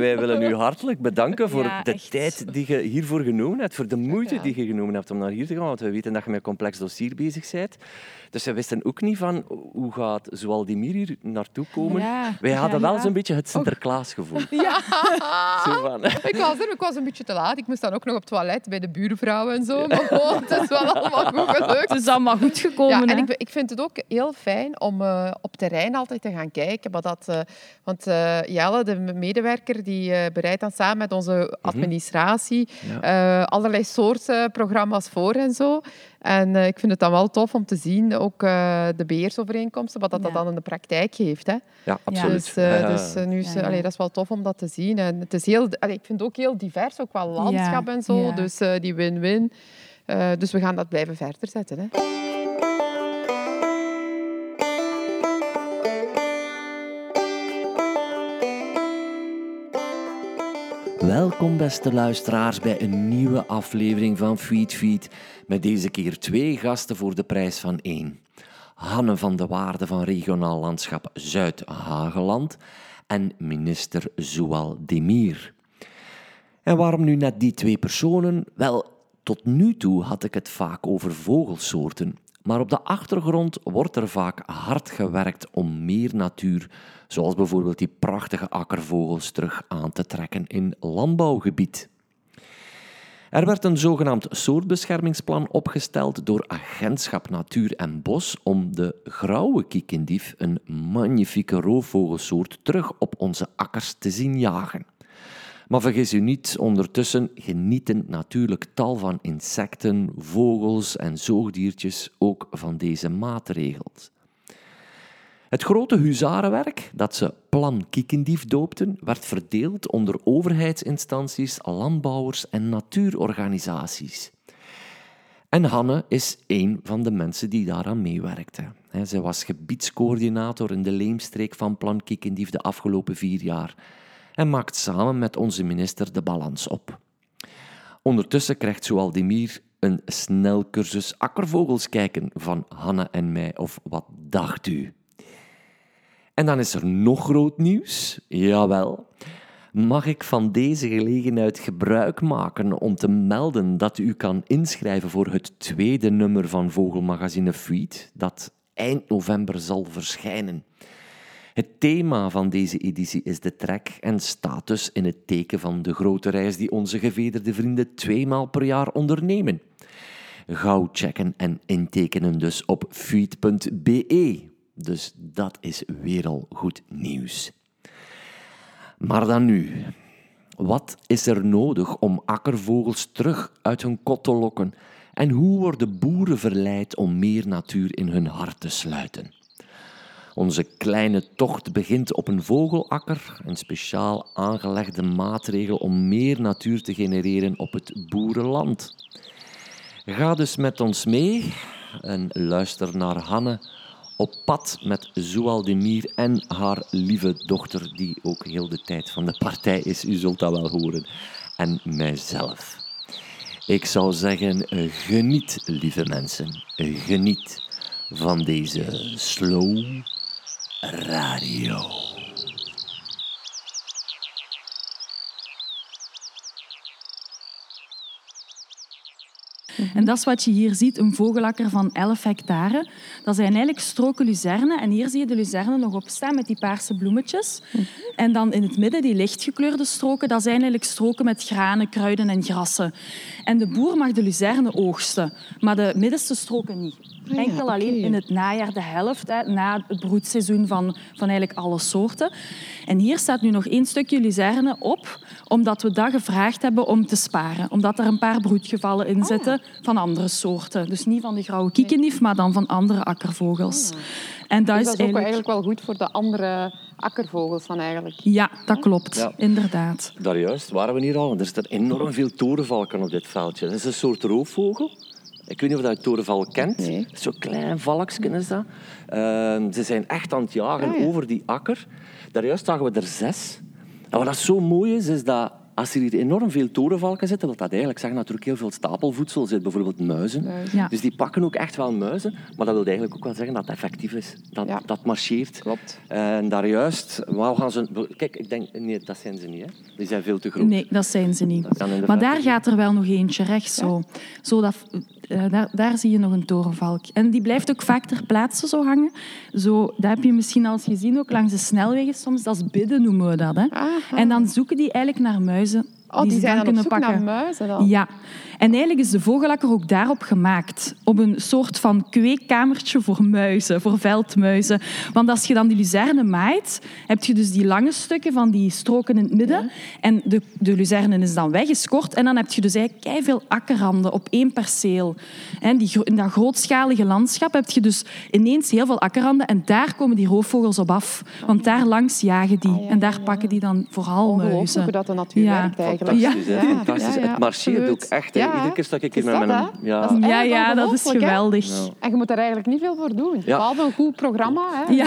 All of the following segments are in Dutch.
Wij willen u hartelijk bedanken voor Ja, de echt. tijd die je hiervoor genomen hebt, voor de moeite die je genomen hebt om naar hier te gaan, want we weten dat je met een complex dossier bezig bent. Dus we wisten ook niet van hoe gaat Zoaldimir hier naartoe komen. Ja, Wij hadden ja, wel ja. zo'n beetje het Sinterklaasgevoel. Ja. Zo van, Ik was er, ik was een beetje te laat. Ik moest dan ook nog op het toilet bij de buurvrouw en zo. Maar gewoon, het is wel allemaal goed gelukt. Het is allemaal goed gekomen. Ja, en ik, ik vind het ook heel fijn om eh, op terrein altijd te gaan kijken. Maar dat, eh, want eh, Jelle, de medewerker, die eh, bereidt dan samen met onze administratie Ja. eh, allerlei soorten programma's voor en zo. En eh, ik vind het dan wel tof om te zien, ook eh, de beheersovereenkomsten, wat dat, dan in de praktijk geeft. Hè. ja, absoluut. Dus, eh, Ja, dus nu is, Ja, ja. allee, dat is wel tof om dat te zien. En het is heel, allee, ik vind het ook heel divers, ook qua landschap en zo. ja. Dus eh, die win-win. Eh, dus we gaan dat blijven verder zetten. Hè. Welkom beste luisteraars bij een nieuwe aflevering van Feed Feed. Met deze keer twee gasten voor de prijs van één. Hanne van de Waarde van Regionaal Landschap Zuid-Hageland en minister Zoual Demir. En waarom nu net die twee personen? Wel, tot nu toe had ik het vaak over vogelsoorten. Maar op de achtergrond wordt er vaak hard gewerkt om meer natuur, zoals bijvoorbeeld die prachtige akkervogels, terug aan te trekken in landbouwgebied. Er werd een zogenaamd soortbeschermingsplan opgesteld door Agentschap Natuur en Bos om de grauwe kiekendief, een magnifieke roofvogelsoort, terug op onze akkers te zien jagen. Maar vergis u niet, ondertussen genieten natuurlijk tal van insecten, vogels en zoogdiertjes ook van deze maatregels. Het grote huzarenwerk, dat ze Plan Kiekendief doopten, werd verdeeld onder overheidsinstanties, landbouwers en natuurorganisaties. En Hanne is een van de mensen die daaraan meewerkte. Zij was gebiedscoördinator in de leemstreek van Plan Kiekendief de afgelopen vier jaar en maakt samen met onze minister de balans op. Ondertussen krijgt Zoaldemir een snelcursus akkervogels kijken van Hanne en mij, of wat dacht u? En dan is er nog groot nieuws. Jawel. Mag ik van deze gelegenheid gebruik maken om te melden dat u kan inschrijven voor het tweede nummer van Vogelmagazine Feed, dat eind november zal verschijnen? Het thema van deze editie is de trek en staat dus in het teken van de grote reis die onze gevederde vrienden tweemaal per jaar ondernemen. Gauw checken en intekenen dus op feed.be. Dus dat is weer al goed nieuws. Maar dan nu. Wat is er nodig om akkervogels terug uit hun kot te lokken? En hoe worden boeren verleid om meer natuur in hun hart te sluiten? Onze kleine tocht begint op een vogelakker, een speciaal aangelegde maatregel om meer natuur te genereren op het boerenland. Ga dus met ons mee en luister naar Hanne op pad met Zoaldemir en haar lieve dochter, die ook heel de tijd van de partij is, u zult dat wel horen, en mijzelf. Ik zou zeggen, geniet, lieve mensen, geniet van deze slow radio. En dat is wat je hier ziet, een vogelakker van 11 hectare. Dat zijn eigenlijk stroken luzerne. En hier zie je de luzerne nog op staan met die paarse bloemetjes. En dan in het midden die lichtgekleurde stroken, dat zijn eigenlijk stroken met granen, kruiden en grassen. En de boer mag de luzerne oogsten, maar de middenste stroken niet. ja, Enkel alleen in het najaar de helft, hè, na het broedseizoen van, van eigenlijk alle soorten. En hier staat nu nog één stukje luzerne op, omdat we dat gevraagd hebben om te sparen. Omdat er een paar broedgevallen in zitten van andere soorten. Dus niet van de grauwe kiekendief, maar dan van andere akkervogels. En dat Dus is dat is ook eigenlijk... eigenlijk wel goed voor de andere akkervogels dan eigenlijk. Ja, dat klopt. Ja. Inderdaad. Daar juist waren we hier al. want Er zitten enorm veel torenvalken op dit veldje. Dat is een soort roofvogel. Ik weet niet of je het torenval kent. Nee. Zo'n klein valkje is dat. Ehm, ze zijn echt aan het jagen Ah, ja. over die akker. Daar juist zagen we er zes. En wat dat zo mooi is, is dat als er hier enorm veel torenvalken zitten, wil dat eigenlijk zeggen dat er ook heel veel stapelvoedsel zit, bijvoorbeeld muizen. Ja. Dus die pakken ook echt wel muizen, maar dat wil eigenlijk ook wel zeggen dat het effectief is. Dat, Ja. dat marcheert. Klopt. En daar juist, wauw, gaan ze... Kijk, ik denk, nee, dat zijn ze niet, hè. Die zijn veel te groot. Nee, dat zijn ze niet. Maar daar gaat er wel nog eentje rechts zo. zo dat, eh, daar, daar zie je nog een torenvalk. En die blijft ook vaak ter plaatse zo hangen. Zo, dat heb je misschien al eens gezien, ook langs de snelwegen soms. Dat is bidden noemen we dat. Hè. Aha. En dan zoeken die eigenlijk naar muizen Mäuse Oh, die, ze zijn dan op zoek pakken. naar muizen dan? Ja, en eigenlijk is de vogelakker ook daarop gemaakt. Op een soort van kweekkamertje voor muizen, voor veldmuizen. Want als je dan die luzerne maait, heb je dus die lange stukken van die stroken in het midden. En de, de luzerne is dan weggeskort. En dan heb je dus eigenlijk veel akkerranden op één perceel. En die, in dat grootschalige landschap heb je dus ineens heel veel akkerranden. En daar komen die roofvogels op af. Want daar langs jagen die. En daar pakken die dan vooral Ongelooflijk muizen. hoe dat de natuur Ja. Eigenlijk. Fantastisch, hè? Ja, Fantastisch. ja, ja, het marcheert absoluut. ook echt. Hè? Iedere keer sta ik hier met dat, mijn... Ja. Dat is Ja, ja, dat is geweldig. Ja. En je moet er eigenlijk niet veel voor doen. Ja. Behalve een goed programma. Hè. Ja.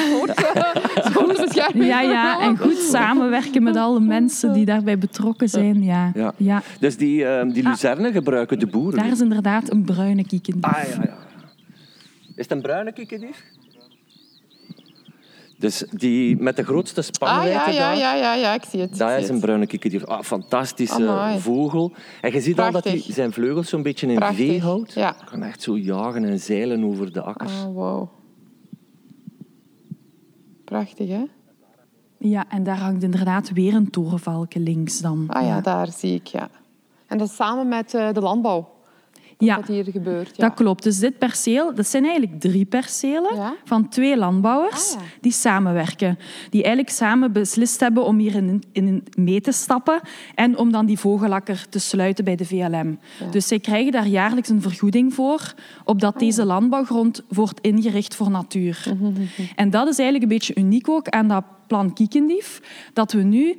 Ja, ja, en goed samenwerken met alle mensen die daarbij betrokken zijn. Ja. Ja. Ja. Dus die, eh, die luzerne gebruiken de boeren. Daar is inderdaad een bruine kiekendief. Ah, ja, ja. Is het een bruine kikkerdief? Dus die met de grootste Ah, spanwijdte ja, ja, daar, ja, ja, ja, ik zie het. ik dat zie is een bruine kikkerdief. Ah, fantastische Amai. vogel. En je ziet al dat hij zijn vleugels zo'n beetje in Prachtig, V houdt. ja. kan echt zo jagen en zeilen over de akkers. Oh, wow. Prachtig, hè? Ja, en daar hangt inderdaad weer een torenvalken links dan. Ah ja, daar zie ik, ja. En dat is samen met eh, de landbouw Ja, wat hier gebeurt. Ja. dat klopt. Dus dit perceel, dat zijn eigenlijk drie percelen Ja. van twee landbouwers Ah, die samenwerken. Die eigenlijk samen beslist hebben om hier in, in mee te stappen en om dan die vogelakker te sluiten bij de VLM. Dus zij krijgen daar jaarlijks een vergoeding voor, opdat Oh. deze landbouwgrond wordt ingericht voor natuur. En dat is eigenlijk een beetje uniek ook aan dat plan Kiekendief, dat we nu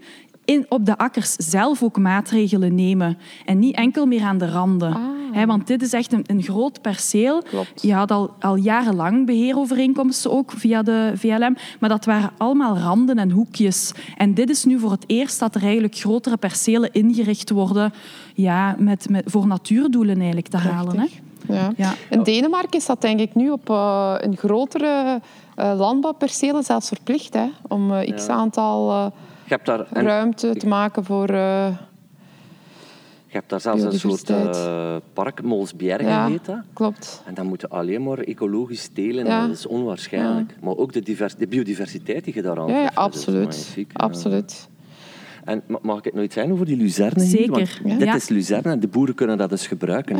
in, op de akkers zelf ook maatregelen nemen en niet enkel meer aan de randen. Hè, want dit is echt een, een groot perceel. Klopt. Je had al, al jarenlang beheerovereenkomsten ook via de VLM, maar dat waren allemaal randen en hoekjes. En dit is nu voor het eerst dat er eigenlijk grotere percelen ingericht worden ja, met, met, voor natuurdoelen eigenlijk te halen. Hè. Ja. Ja. In Denemarken is dat denk ik nu op eh, een grotere eh, landbouwpercelen zelfs verplicht. Hè, om eh, x aantal eh, Je hebt daar, ruimte te maken voor... eh, je hebt daar zelfs een soort eh, park, Molsbjergen ja, heet dat. klopt. En dan moeten alleen maar ecologisch telen. Ja. Dat is onwaarschijnlijk. Maar ook de, divers, de biodiversiteit die je daar aan Ja, absoluut. absoluut. En ma- mag ik nog iets zeggen over die luzerne hier? Zeker, Want. Dit is luzerne en de boeren kunnen dat dus gebruiken.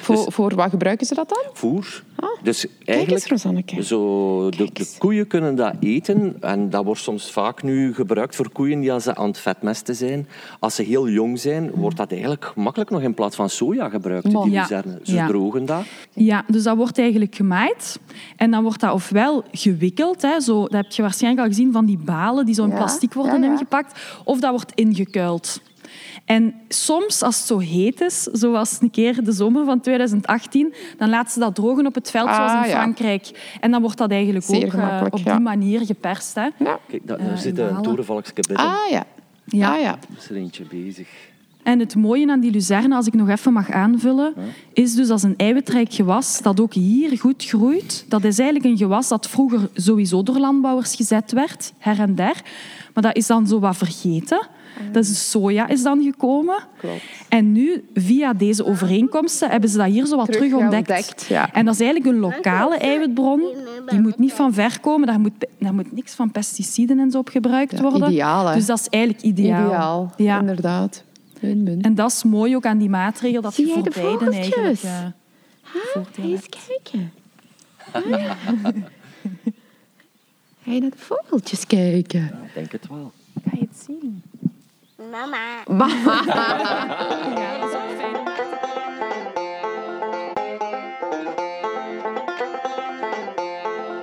Voor, Dus voor wat gebruiken ze dat dan? voer. Dus Kijk eens, eigenlijk, Rosanneke. zo, de, Kijk de eens. koeien kunnen dat eten. En dat wordt soms vaak nu gebruikt voor koeien die als ze aan het vetmesten zijn. Als ze heel jong zijn, wordt dat eigenlijk gemakkelijk nog in plaats van soja gebruikt, die luzerne. Ze Ja. drogen dat. Ja, dus dat wordt eigenlijk gemaaid. En dan wordt dat ofwel gewikkeld, hè, zo, dat heb je waarschijnlijk al gezien van die balen die zo in Ja, plastic worden ja, ja. ingepakt, of dat wordt ingekuild. En soms, als het zo heet is, zoals een keer de zomer van 2018, dan laten ze dat drogen op het veld, Ah, zoals in ja. Frankrijk. En dan wordt dat eigenlijk Zeer ook eh, op ja. die manier geperst. Hè. Ja. Kijk, daar, Eh, zit een torenvalkje bij. Ah ja. Ja. Ah, ja. Is er eentje bezig. En het mooie aan die luzerne, als ik nog even mag aanvullen, is dus als een eiwitrijk gewas dat ook hier goed groeit. Dat is eigenlijk een gewas dat vroeger sowieso door landbouwers gezet werd, her en der. Maar dat is dan zo wat vergeten. Dat is soja is dan gekomen. Klopt. En nu, via deze overeenkomsten, hebben ze dat hier zo wat Terug terug ontdekt. ontdekt, ja. En dat is eigenlijk een lokale eiwitbron. Die moet niet van ver komen. Daar moet, daar moet niks van pesticiden en zo op gebruikt Ja, worden. ideaal, hè? Dus dat is eigenlijk ideaal. Ideaal, Ja. inderdaad. En dat is mooi ook aan die maatregel, dat Zie je voor de beiden eigenlijk vogeltjes? eh, voordeel Eens kijken. Ga je naar de vogeltjes kijken? Ik denk het wel. Ga je het zien? Mama. Ja, dat is ook fijn.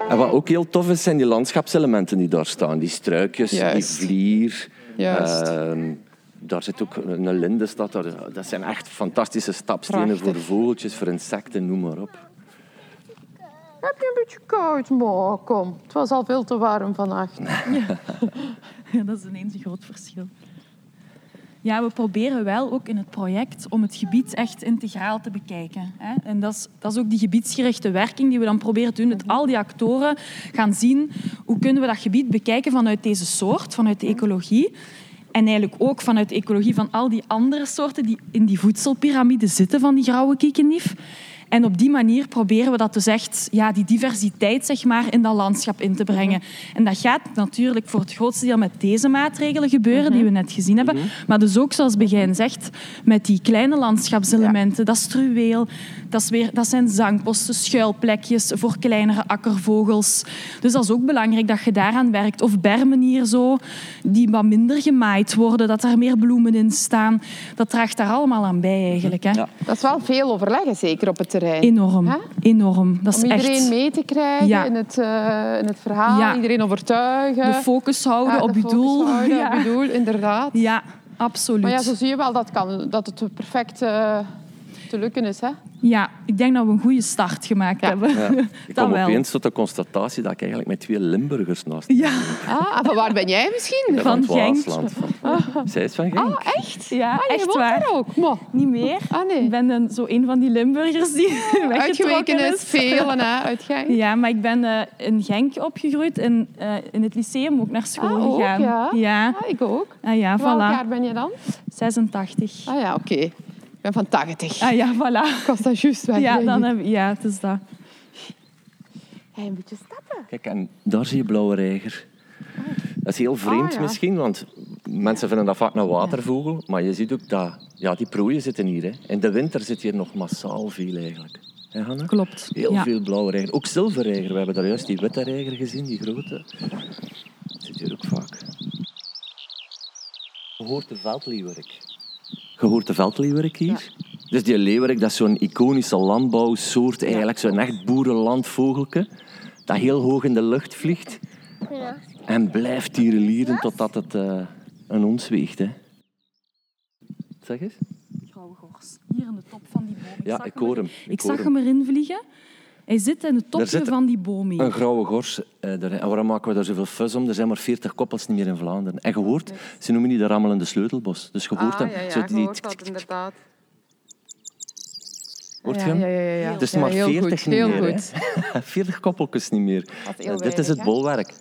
En wat ook heel tof is, zijn die landschapselementen die daar staan. Die struikjes, Juist. die vlier. Juist. Ehm, daar zit ook een linde. Staat. Dat zijn echt fantastische stapstenen Prachtig. voor vogeltjes, voor insecten, noem maar op. Heb je een beetje koud? Maar kom, het was al veel te warm vannacht. Ja, dat is ineens een groot verschil. Ja, we proberen wel ook in het project om het gebied echt integraal te bekijken. Hè. En dat is, dat is ook die gebiedsgerichte werking die we dan proberen te doen. Dat al die actoren gaan zien hoe kunnen we dat gebied bekijken vanuit deze soort, vanuit de ecologie. En eigenlijk ook vanuit de ecologie van al die andere soorten die in die voedselpiramide zitten van die grauwe kiekendief. En op die manier proberen we dat dus echt, ja, die diversiteit zeg maar, in dat landschap in te brengen. En dat gaat natuurlijk voor het grootste deel met deze maatregelen gebeuren, die we net gezien hebben. Maar dus ook, zoals Begijn zegt, met die kleine landschapselementen, dat struweel, dat, is weer, dat zijn zangposten, schuilplekjes voor kleinere akkervogels. Dus dat is ook belangrijk dat je daaraan werkt. Of bermen hier zo, die wat minder gemaaid worden, dat er meer bloemen in staan. Dat draagt daar allemaal aan bij eigenlijk. Hè. Ja. Dat is wel veel overleggen, zeker op het terrein. Enorm, enorm. Dat is Om iedereen echt mee te krijgen Ja. in, het, eh, in het verhaal, Ja. iedereen overtuigen. de focus houden op je focus doel. houden ja. op je doel, inderdaad. ja, absoluut. Maar ja, zo zie je wel dat, kan, dat het perfect eh, te lukken is. Hè? Ja, ik denk dat we een goede start gemaakt Ja. hebben. Ja. Ik kwam wel. opeens tot de constatatie dat ik eigenlijk met twee Limburgers naast Ja, Ah, van waar ben jij misschien? ben Van Genk. Van- Zij is van Genk. Ah, echt? ja Ah, echt waar. ook? Maar, Niet meer. Ah, nee. Ik ben een, zo een van die Limburgers die uitgeweken is velen, hè, uit Genk. Ja, maar ik ben eh, in Genk opgegroeid en eh, in het lyceum ook naar school Ah, ook, gegaan. ja? ja. Ah, ik ook. Ah, ja, Welk jaar voilà. ben je dan? 86. Ah ja, oké. Ik ben van 80. Ah ja, voilà. Ik was dat juist weg. Ja, dan heb, ja, het is dat. Hey, een beetje stappen. Kijk, en daar zie je blauwe reiger. Dat is heel vreemd Ah, ja. misschien, want mensen vinden dat vaak een watervogel. Maar je ziet ook dat ja, die proeien zitten hier. Hè. In de winter zit hier nog massaal veel eigenlijk. Hanne? Klopt. Heel ja. veel blauwe reiger. Ook zilverreiger. We hebben daar juist die witte reiger gezien, die grote. Dat zit hier ook vaak. Je hoort de veldleeuwerik. Je hoort de veldleeuwerik hier. Dus die leeuwerik, dat is zo'n iconische landbouwsoort. Eigenlijk zo'n echt boerenlandvogelke. Dat heel hoog in de lucht vliegt. En blijft tierenlieren totdat het eh, een ons weegt. Hè. Zeg eens. Grauwe gors. Hier in de top van die boom. Ja, zag ik hoor hem. Ik Ik, hoor zag hem. hem erin vliegen. Hij zit in het topje zit van die boom hier. Een grauwe gors. eh, en waarom maken we daar zoveel fuzz om? Er zijn maar 40 koppels niet meer in Vlaanderen. En je hoort, ze noemen die de rammelende sleutelbos. Dus je hoort Ah, hem. ja, ja, zo die- dat inderdaad. Hoort je ja, hem? Ja, ja, ja, ja. Het is Ja, maar heel 40 goed, niet heel meer. goed. hè. 40 koppeltjes niet meer. Eh, Dit is het bolwerk.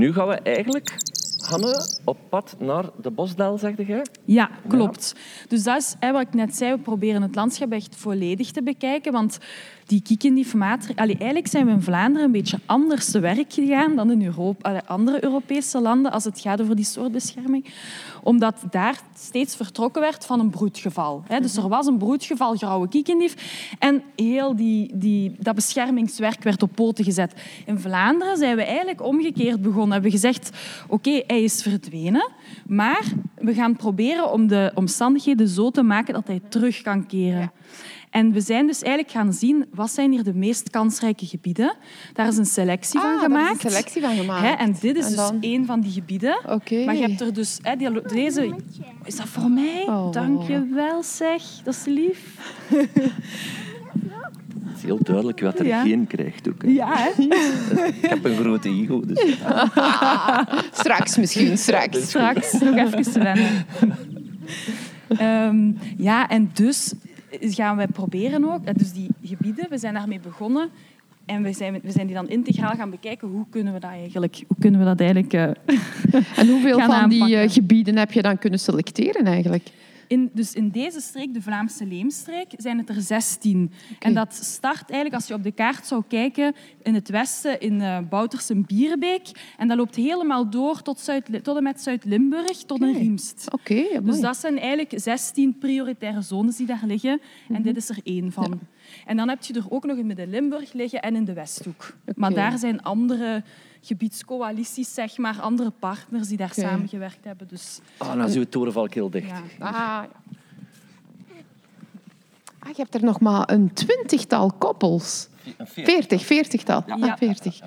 Nu gaan we eigenlijk, Hanne, op pad naar de bosdel, zegde jij? Ja, klopt. Dus dat is hè, wat ik net zei. We proberen het landschap echt volledig te bekijken. Want die. Allee, Eigenlijk zijn we in Vlaanderen een beetje anders te werk gegaan dan in Europa, allee, andere Europese landen als het gaat over die soortbescherming. Omdat daar steeds vertrokken werd van een broedgeval. Hè. Dus er was een broedgeval grauwe kiekendief. En heel die, die, dat beschermingswerk werd op poten gezet. In Vlaanderen zijn we eigenlijk omgekeerd begonnen. Hebben gezegd, oké, hij is verdwenen. Maar we gaan proberen om de omstandigheden zo te maken dat hij terug kan keren. En we zijn dus eigenlijk gaan zien, wat zijn hier de meest kansrijke gebieden? Daar is een selectie Ah, van daar is een gemaakt. selectie van gemaakt. Hè, en dit is En dus één van die gebieden. Oké. Maar je hebt er dus... Hè, die, deze... Is dat voor mij? Oh. Dank je wel, zeg. Dat is lief. Het is heel duidelijk wat er Ja. geen krijgt ook. hè. Ja, hè? Ik heb een grote ego, dus Straks misschien, straks. Straks nog even wennen. Ehm, ja, en dus gaan wij proberen ook... Dus die gebieden, we zijn daarmee begonnen... En we zijn, we zijn die dan integraal gaan bekijken. Hoe kunnen we dat eigenlijk, hoe kunnen we dat eigenlijk eh, En hoeveel van die aanpakken. eh, gebieden heb je dan kunnen selecteren eigenlijk? In, dus in deze streek, de Vlaamse Leemstreek, zijn het er 16. En dat start eigenlijk, als je op de kaart zou kijken, in het westen in uh, Boutersen Bierenbeek. En dat loopt helemaal door tot, Zuid, tot en met Zuid-Limburg, tot een Riemst. Oké, ja, Dus dat zijn eigenlijk 16 prioritaire zones die daar liggen. En dit is er één van. En dan heb je er ook nog in Midden-Limburg liggen en in de Westhoek. Maar daar zijn andere gebiedscoalities, zeg maar, andere partners die daar Oké. samengewerkt hebben. Dus ah, nou zo het torenvalk heel dicht. ja. Ah, ja. ah, je hebt er nog maar een twintigtal koppels. Een veertig. Veertig, veertigtal. Ja. Ah, Ja. veertig.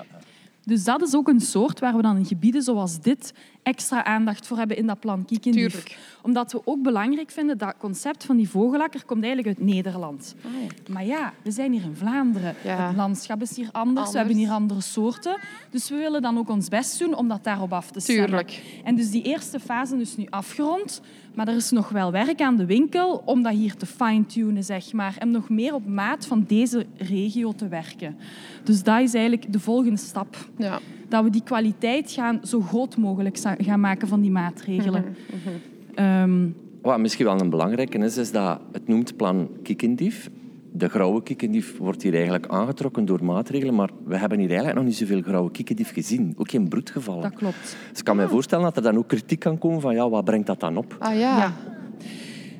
Dus dat is ook een soort waar we dan in gebieden zoals dit extra aandacht voor hebben in dat plan. Tuurlijk. Omdat we ook belangrijk vinden, dat concept van die vogelakker komt eigenlijk uit Nederland. Maar ja, we zijn hier in Vlaanderen. Ah, Ja. Het landschap is hier anders. Anders. We hebben hier andere soorten. Dus we willen dan ook ons best doen om dat daarop af te stemmen. Tuurlijk. En dus die eerste fase is nu afgerond. Maar er is nog wel werk aan de winkel om dat hier te fine-tunen, zeg maar. En nog meer op maat van deze regio te werken. Dus dat is eigenlijk de volgende stap. Ja. Dat we die kwaliteit gaan, zo groot mogelijk gaan maken van die maatregelen. Mhm, Ehm, Wat misschien wel een belangrijke is, is dat het noemt plan kikkendief. De grauwe kikkendief wordt hier eigenlijk aangetrokken door maatregelen, maar we hebben hier eigenlijk nog niet zoveel grauwe kikkendief gezien. Ook geen broedgevallen. dat klopt. Dus ik kan me voorstellen dat er dan ook kritiek kan komen van ja, wat brengt dat dan op? Ah ja. Ja.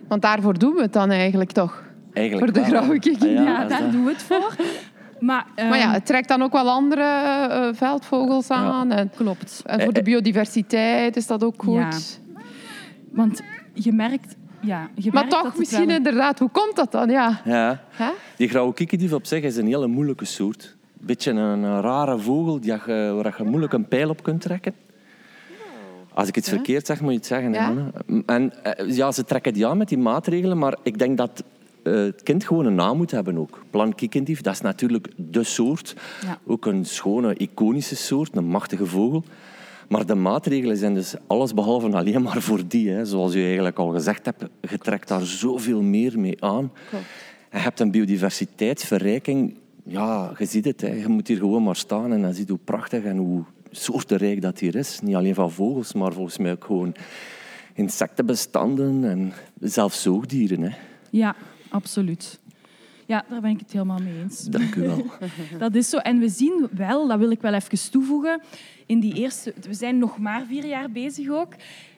Want daarvoor doen we het dan eigenlijk toch. Eigenlijk Voor de wel, grauwe kikkendief. Ah, Ja, dat is daar dat. doen we het voor. Maar, Maar ja, ehm, het trekt dan ook wel andere eh, veldvogels aan. En, klopt. en voor de biodiversiteit is dat ook goed. Ja. Want je merkt... Ja, je Maar toch, misschien wel- inderdaad, hoe komt dat dan? Ja. Ja. Hè? Die grauwe kikkendief op zich is een hele moeilijke soort. Een beetje een, een rare vogel die je, waar je moeilijk een pijl op kunt trekken. Als ik iets verkeerd zeg, moet je het zeggen. hè, Ja? En eh, ja, ze trekken die aan met die maatregelen, maar ik denk dat eh, het kind gewoon een naam moet hebben ook. Plan kikkendief, dat is natuurlijk de soort. Ja. Ook een schone, iconische soort, een machtige vogel. Maar de maatregelen zijn dus alles behalve alleen maar voor die. Hè. Zoals u eigenlijk al gezegd hebt, je trekt daar zoveel meer mee aan. En je hebt een biodiversiteitsverrijking. Ja, je ziet het. Hè. Je moet hier gewoon maar staan en dan zie je hoe prachtig en hoe soortenrijk dat hier is. Niet alleen van vogels, maar volgens mij ook gewoon insectenbestanden en zelfs zoogdieren. Hè. Ja, absoluut. Ja, daar ben ik het helemaal mee eens. Dank u wel. Dat is zo. En we zien wel, dat wil ik wel even toevoegen, in die eerste... We zijn nog maar vier jaar bezig ook.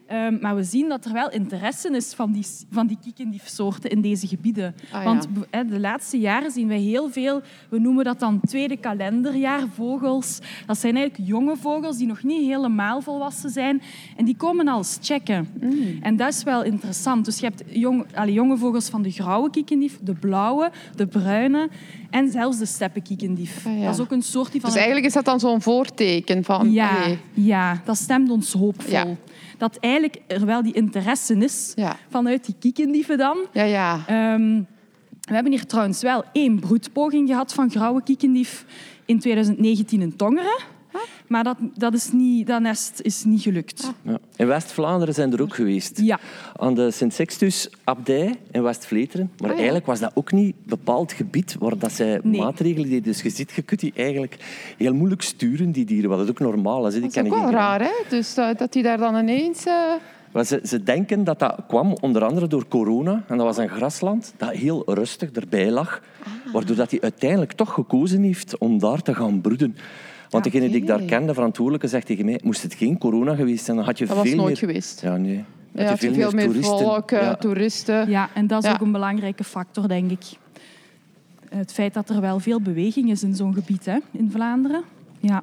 Ehm, maar we zien dat er wel interesse is van die, van die kiekendiefsoorten in deze gebieden. Ah, ja. Want de laatste jaren zien wij heel veel, we noemen dat dan tweede kalenderjaar vogels. Dat zijn eigenlijk jonge vogels die nog niet helemaal volwassen zijn. En die komen al eens checken. Mm. En dat is wel interessant. Dus je hebt jong, allee, jonge vogels van de grauwe kiekendief, de blauwe, de bruine en zelfs de steppenkiekendief. Ah, ja. Dat is ook een soort die van... Dus eigenlijk is dat dan zo'n voorteken van... ja, ja, dat stemt ons hoopvol. Ja. Dat eigenlijk er wel die interesse is Ja. vanuit die kiekendieven dan. ja, ja. Ehm, we hebben hier trouwens wel één broedpoging gehad van grauwe kiekendief in 2019 in Tongeren. Maar dat, dat, is niet, dat nest is niet gelukt. Ja. In West-Vlaanderen zijn er ook geweest. Ja. Aan de Sint-Sixtus-abdij in West-Vleteren. Maar Ah, ja. eigenlijk was dat ook niet een bepaald gebied waar dat zij Nee. maatregelen deden. Dus je ziet, je kunt die eigenlijk heel moeilijk sturen, die dieren. Wat dat ook normaal is. Die Dat is ook wel raar, hè? Dus eh, dat die daar dan ineens... eh, ze, ze denken dat dat kwam onder andere door corona. En dat was een grasland dat heel rustig erbij lag. Ah. Waardoor dat hij uiteindelijk toch gekozen heeft om daar te gaan broeden. Want degene die ik daar Oké. ken, de verantwoordelijke, zegt tegen mij... Moest het geen corona geweest zijn, dan had je Dat veel was nooit meer... geweest. Ja, nee. Ja, had je veel meer toeristen. volk, eh, Ja. toeristen. Ja, en dat is Ja. ook een belangrijke factor, denk ik. Het feit dat er wel veel beweging is in zo'n gebied hè, in Vlaanderen. Ja,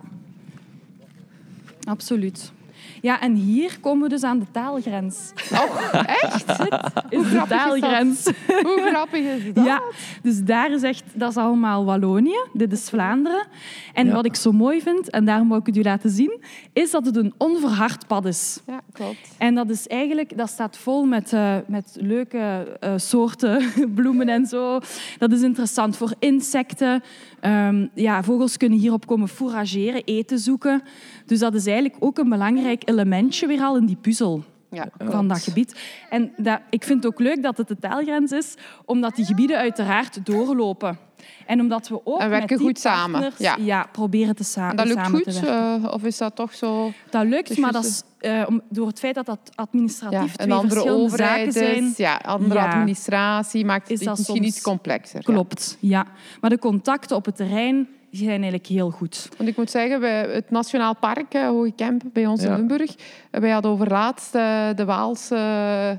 absoluut. Ja, en hier komen we dus aan de taalgrens. Oh, echt? Is de is dat? taalgrens. Hoe grappig is dat? Ja, dus daar is echt, dat is allemaal Wallonië, dit is Vlaanderen. En Ja. wat ik zo mooi vind, en daarom wou ik het u laten zien, is dat het een onverhard pad is. Ja, klopt. En dat is eigenlijk, dat staat vol met, eh, met leuke eh, soorten bloemen en zo. Dat is interessant voor insecten. Ehm, ja, vogels kunnen hierop komen fourageren, eten zoeken. Dus dat is eigenlijk ook een belangrijk elementje weer al in die puzzel Ja, van dat gebied. En dat, ik vind het ook leuk dat het de taalgrens is, omdat die gebieden uiteraard doorlopen. En omdat we ook En werken met die goed samen, partners, ja. proberen te sa En dat lukt samen goed? te werken. eh, of is dat toch zo... Dat lukt, Dus maar dat is, eh, door het feit dat dat administratief Ja, twee een andere verschillende overheid zaken zijn. is, ja, andere Ja. administratie maakt het misschien soms- iets complexer. ja. Klopt, ja. Maar de contacten op het terrein die zijn eigenlijk heel goed. Want ik moet zeggen, bij het Nationaal Park eh, Hoge Kemp bij ons Ja. in Limburg, eh, wij hadden overlaatst eh, de Waalse eh,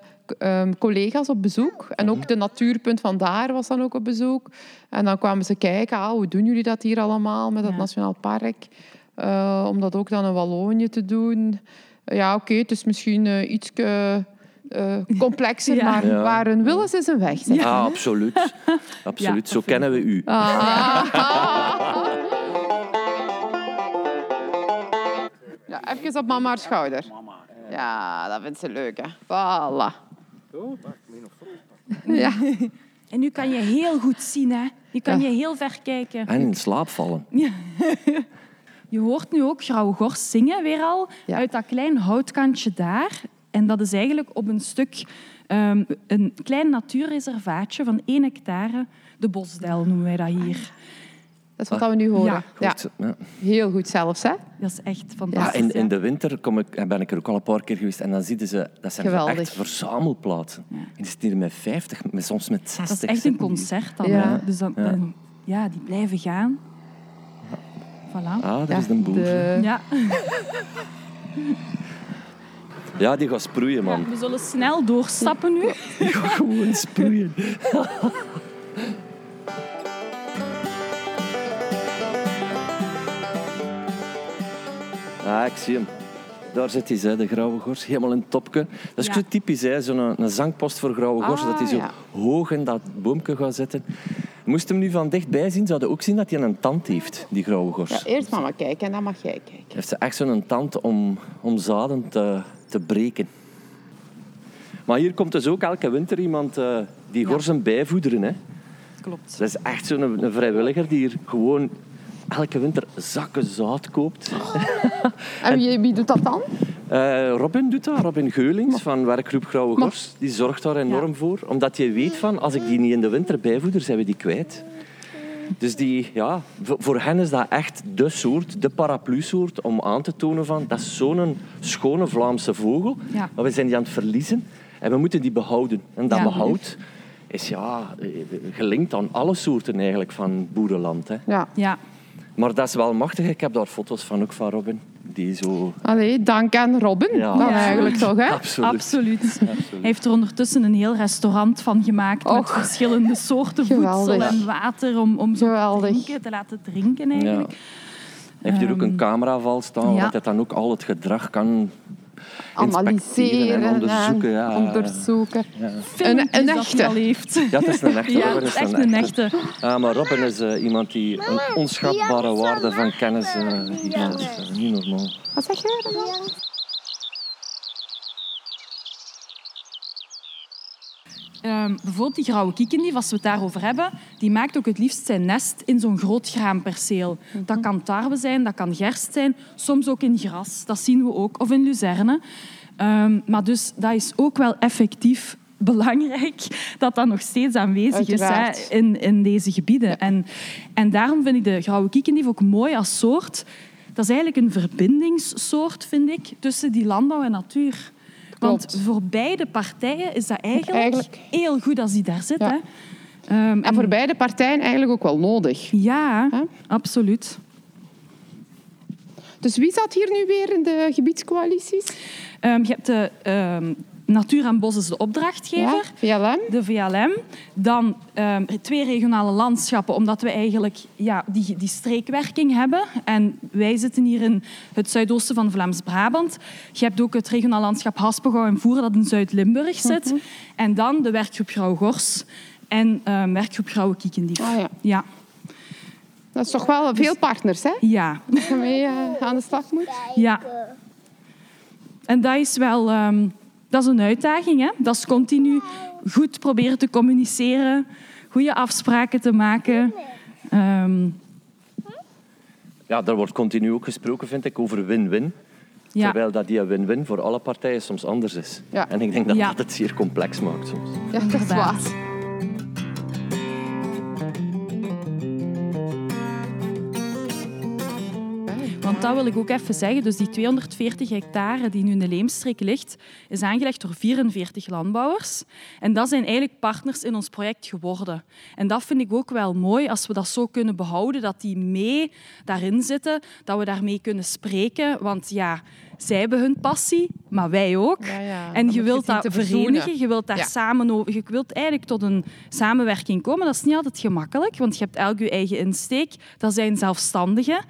ehm, collega's op bezoek. En ook de natuurpunt van daar was dan ook op bezoek. En dan kwamen ze kijken, ah, hoe doen jullie dat hier allemaal met het Ja. Nationaal Park? Eh, om dat ook dan in Wallonië te doen. Ja, oké, het is misschien eh iets complexer, Ja. maar Ja. waar een wil is, is een weg. zeg. Ah, absoluut. absoluut. Ja, Zo kennen we u. Ah. even op mama's schouder. Ja, dat vindt ze leuk, hè. Voilà. Ja, En nu kan je heel goed zien, hè. Nu kan je heel ver kijken. En in slaap vallen. Je hoort nu ook Grauwe Gors zingen weer al Ja. uit dat klein houtkantje daar. En dat is eigenlijk op een stuk, ehm, een klein natuurreservaatje van 1 hectare. De Bosdel noemen wij dat hier. Dat is wat we nu horen. Ja. Ja, Goed, ja. heel goed zelfs, hè. Dat is echt Ja, fantastisch. in, in ja. de winter kom ik, ben ik er ook al een paar keer geweest en dan zien ze, dat zijn Geweldig. echt verzamelplaatsen. En die zitten hier met 50, met, soms met 60. Dat is echt een zitten concert dan. Ja. Dus dan, Ja. dan- ja, die blijven gaan. Voilà. Ah, dat Ja, is een boer. de- Ja. Ja, die gaat sproeien, man. We zullen snel doorstappen nu. Die gaat gewoon sproeien. Ah, ik zie hem. Daar zit hij, hè, de grauwe gors. Helemaal in het topje. Dat is Ja. zo typisch, hè, zo'n een zangpost voor grauwe gors. Ah, dat hij zo ja. hoog in dat boomje gaat zitten. Moest hem nu van dichtbij zien, zou je ook zien dat hij een tand heeft, die grauwe gors. Ja, eerst mama kijken en dan mag jij kijken. heeft ze echt zo'n tand om, om zaden te, te breken. Maar hier komt dus ook elke winter iemand eh, die gorzen bijvoederen. Hè. Klopt. Dat is echt zo'n vrijwilliger die hier gewoon elke winter zakken zout koopt. En wie, wie doet dat dan? Eh, Robin doet dat, Robin Geulings van werkgroep Grauwe Gors. Die zorgt daar enorm voor. Omdat je weet van, als ik die niet in de winter bijvoeder, zijn we die kwijt. Dus die, ja, voor- hen is dat echt de soort, de paraplu-soort, om aan te tonen van, dat is zo'n schone Vlaamse vogel. Ja. Maar we zijn die aan het verliezen en we moeten die behouden. En dat Ja. behoud is ja, eh, gelinkt aan alle soorten eigenlijk van boerenland. Hè. Ja. Ja. Maar dat is wel machtig. Ik heb daar foto's van ook van Robin. Die zo... Allee, dank aan Robin. Ja. Dan eigenlijk toch, hè? Absoluut. Absoluut. Hij heeft er ondertussen een heel restaurant van gemaakt met verschillende soorten Geweldig. voedsel en water om, om zo te, drinken, te laten drinken Ja. eigenlijk. Hij heeft hier ook een cameraval staan, ja. waar hij dan ook al het gedrag kan Analyseren en onderzoeken. Ja. onderzoeken. Filmpjes een dat echte. heeft. Ja, het is een echte. Ja, Robin is echt een echte. Ja, maar Robin is eh, iemand die een onschatbare waarde van kennis eh, heeft. Dat is eh, niet normaal. Wat zeg jij? Ehm, bijvoorbeeld die grauwe kiekendief, als we het daarover hebben, die maakt ook het liefst zijn nest in zo'n groot graanperceel. Dat kan tarwe zijn, dat kan gerst zijn, soms ook in gras. Dat zien we ook. Of in luzerne. Ehm, maar dus dat is ook wel effectief belangrijk dat dat nog steeds aanwezig is hè, in, in deze gebieden. En, en daarom vind ik de grauwe kiekendief ook mooi als soort. Dat is eigenlijk een verbindingssoort, vind ik, tussen die landbouw en natuur. Want Klopt. voor beide partijen is dat eigenlijk, Eigenlijk. heel goed als die daar zit. Ja. Hè. Ehm, En voor beide partijen eigenlijk ook wel nodig. Ja, absoluut. Dus wie zat hier nu weer in de gebiedscoalities? Ehm, je hebt de ehm, Natuur en Bos is de opdrachtgever. VLM. De VLM. Dan ehm, twee regionale landschappen, omdat we eigenlijk ja, die, die streekwerking hebben. En wij zitten hier in het zuidoosten van Vlaams-Brabant. Je hebt ook het regionaal landschap Haspengouw en Voeren, dat in Zuid-Limburg zit. Mhm. En dan de werkgroep Grauw-Gors en ehm, werkgroep Grauwe Kiekendief. Ah, ja. ja. Dat is toch wel veel partners, hè? Ja. Dat je mee aan de slag moet. ja. En dat is wel ehm, dat is een uitdaging. Hè? Dat is continu goed proberen te communiceren, goede afspraken te maken. Ehm, Ja, daar wordt continu ook gesproken, vind ik, over win-win. ja. Terwijl dat die win-win voor alle partijen soms anders is. Ja. En ik denk dat Ja. dat het zeer complex maakt soms. Ja, dat is waar. Dat wil ik ook even zeggen. Dus die 240 hectare die nu in de Leemstreek ligt, is aangelegd door 44 landbouwers. En dat zijn eigenlijk partners in ons project geworden. En dat vind ik ook wel mooi als we dat zo kunnen behouden, dat die mee daarin zitten, dat we daarmee kunnen spreken. Want ja, zij hebben hun passie, maar wij ook. Ja, ja. En je wilt dat verenigen, je wilt daar Ja. samen over, je wilt eigenlijk tot een samenwerking komen. Dat is niet altijd gemakkelijk, want je hebt elk je eigen insteek. Dat zijn zelfstandigen.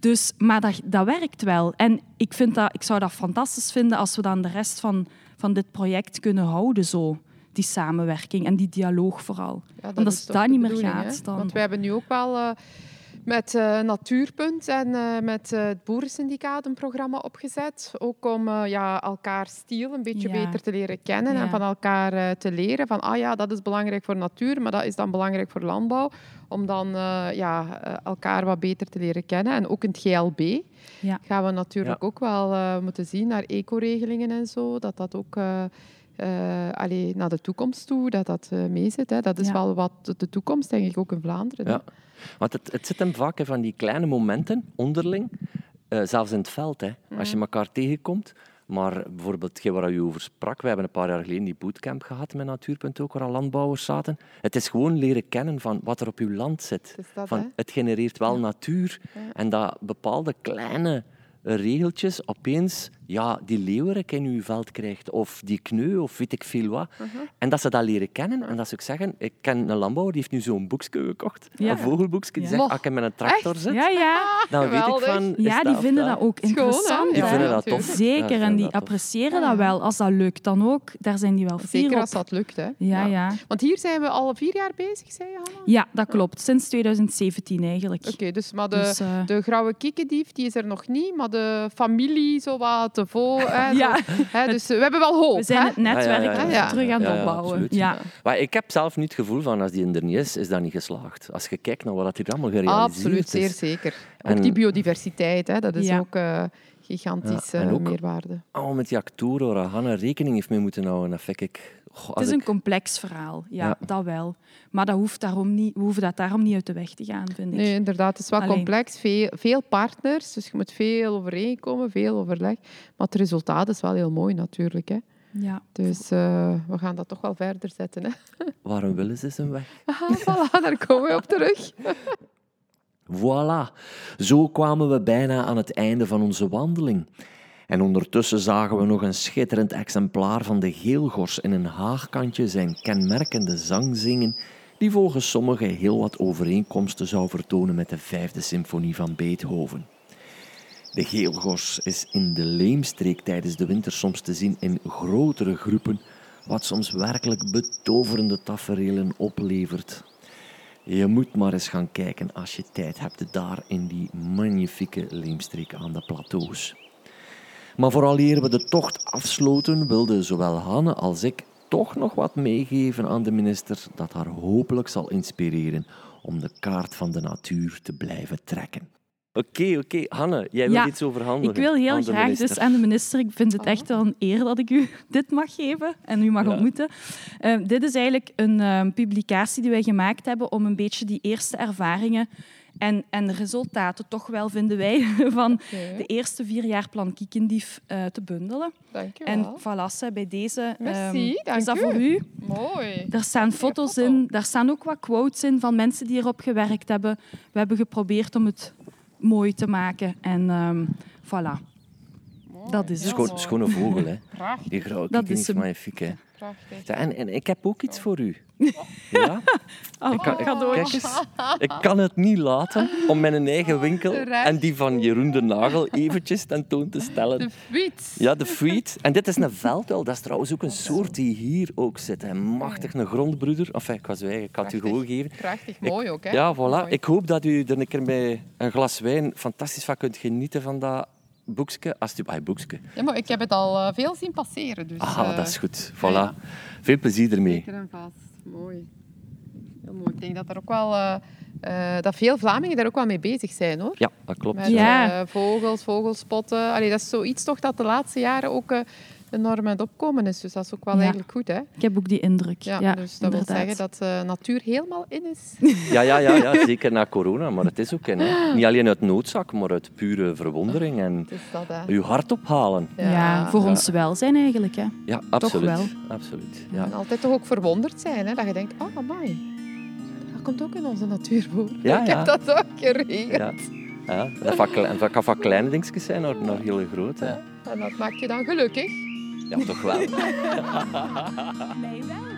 Dus, maar dat, dat werkt wel. En ik, vind dat, ik zou dat fantastisch vinden als we dan de rest van, van dit project kunnen houden zo. Die samenwerking en die dialoog vooral. Ja, Want als is dat niet meer gaat, dan- Want wij hebben nu ook wel... eh, met uh, Natuurpunt en uh, met uh, het Boerensyndicaat een programma opgezet. Ook om ja, elkaar stiel een beetje ja. beter te leren kennen ja. en van elkaar te leren. Van, ah ja, dat is belangrijk voor natuur, maar dat is dan belangrijk voor landbouw. Om dan ja, elkaar wat beter te leren kennen. En ook in het GLB gaan we natuurlijk ook wel moeten zien naar ecoregelingen en zo. Dat dat ook... Uh, allee, naar de toekomst toe, dat dat uh, meezit. Hè. Dat is wel wat de toekomst, denk ik, ook in Vlaanderen. Ja. Want het, het zit hem vaak van die kleine momenten, onderling, uh, zelfs in het veld. Hè. Als je mhm. elkaar tegenkomt. Maar bijvoorbeeld, waar u over sprak, we hebben een paar jaar geleden die bootcamp gehad met Natuurpunt ook, waar al landbouwers zaten. Het is gewoon leren kennen van wat er op uw land zit. Dat, van, het genereert wel natuur. En dat bepaalde kleine regeltjes opeens ja, die leeuwerik in uw veld krijgt, of die kneu, of weet ik veel wat. Uh -huh. En dat ze dat leren kennen. En dat ze ook zeggen, ik ken een landbouwer, die heeft nu zo'n boekje gekocht, ja. een vogelboekje, die ja. zegt, als ik met een tractor zit, ja, ja. dan weet ik van... Ja, die vinden dat ook interessant. Die vinden dat tof. Zeker, en die appreciëren dat wel. Als dat lukt, dan ook. Daar zijn die wel fier Zeker als dat lukt, hè. Ja, ja. Want hier zijn we al vier jaar bezig, zei je, Hanna? Ja, dat klopt. Sinds 2017 eigenlijk. Oké, dus maar de, dus, uh... de grauwe kikkendief, die is er nog niet, maar de familie, zo wat te vol... ja. Hè, dus we hebben wel hoop. We zijn het netwerk ja, terug aan het opbouwen. Ja, Maar ik heb zelf niet het gevoel van als die er niet is, is dat niet geslaagd. Als je kijkt naar wat hier allemaal gerealiseerd Absoluut, is. Absoluut, zeer zeker. Ook die biodiversiteit, hè, dat is ook... Uh, gigantische ja, meerwaarde. Oh, met die actoren waar Hanna rekening heeft mee moeten houden, dat vind ik... het is een complex verhaal, ja, dat wel. Maar dat hoeft daarom niet, we hoeven dat daarom niet uit de weg te gaan, vind ik. Nee, inderdaad. Het is wel complex. Veel, veel partners, dus je moet veel overeenkomen, veel overleg. Maar het resultaat is wel heel mooi natuurlijk. Hè. Ja. Dus uh, we gaan dat toch wel verder zetten. Hè. Waarom willen ze zijn weg? Ah, voilà, daar komen we op terug. Voilà, zo kwamen we bijna aan het einde van onze wandeling. En ondertussen zagen we nog een schitterend exemplaar van de geelgors in een haagkantje zijn kenmerkende zang zingen, die volgens sommigen heel wat overeenkomsten zou vertonen met de vijfde symfonie van Beethoven. De geelgors is in de leemstreek tijdens de winter soms te zien in grotere groepen, wat soms werkelijk betoverende taferelen oplevert. Je moet maar eens gaan kijken als je tijd hebt daar in die magnifieke leemstreek aan de plateaus. Maar vooraleer we de tocht afsloten, wilden zowel Hanne als ik toch nog wat meegeven aan de minister dat haar hopelijk zal inspireren om de kaart van de natuur te blijven trekken. Oké, oké. Hanne, jij wil iets overhandigen. Ik wil heel graag dus aan de minister. Ik vind het echt wel een eer dat ik u dit mag geven en u mag ontmoeten. Uh, dit is eigenlijk een uh, publicatie die wij gemaakt hebben om een beetje die eerste ervaringen en, en de resultaten toch wel, vinden wij, van de eerste vier jaar plan Kiekendief uh, te bundelen. Dank je En voilà, bij deze Merci, um, is dat voor u. Mooi. Daar staan foto's in, daar staan ook wat quotes in van mensen die erop gewerkt hebben. We hebben geprobeerd om het mooi te maken. En um, voilà. Dat is het. schone vogel, hè. Prachtig. Die grauwe dat is magnifiek, hè. En, en ik heb ook iets voor u. Ja? Oh, ik, kan, ik, eens, ik kan het niet laten om mijn eigen winkel en die van Jeroen de Nagel eventjes tentoon te stellen. De fiets. Ja, de fiets. En dit is een veldwel. Dat is trouwens ook een soort die hier ook zit. Een machtig, een grondbroeder. Enfin, ik ik had u gewoon geven. Prachtig, mooi ook. Hè? Ja, voilà. Ik hoop dat u er een keer bij een glas wijn fantastisch van kunt genieten van dat boekje. Als u, ah, boekje. Ja, maar ik heb het al uh, veel zien passeren. Dus, ah, uh, dat is goed. Voilà. Veel plezier ermee. Zeker en vast. Mooi. Heel mooi. Ik denk dat er ook wel... Uh, uh, dat veel Vlamingen daar ook wel mee bezig zijn, hoor. Ja, dat klopt. Met ja. vogels, vogelspotten. Allee, dat is zoiets toch dat de laatste jaren ook enorm aan het opkomen is. Dus dat is ook wel eigenlijk goed. Hè? Ik heb ook die indruk. Ja, ja dus dat wil zeggen dat de natuur helemaal in is. Ja, ja, ja, ja, zeker na corona. Maar het is ook in. Hè. Niet alleen uit noodzak, maar uit pure verwondering. En dat, uw hart ophalen. Ja, ja voor ons welzijn eigenlijk. Hè. Ja, absoluut. Toch wel. absoluut ja. En altijd toch ook verwonderd zijn. Hè? Dat je denkt, oh, amai. Dat komt ook in onze natuur voor. Ja, Ik heb dat ook geregeld. Ja. Ja, dat, kan van kleine dingetjes zijn naar, naar hele grote. En dat maakt je dan gelukkig. Ja, toch wel. nee, wel.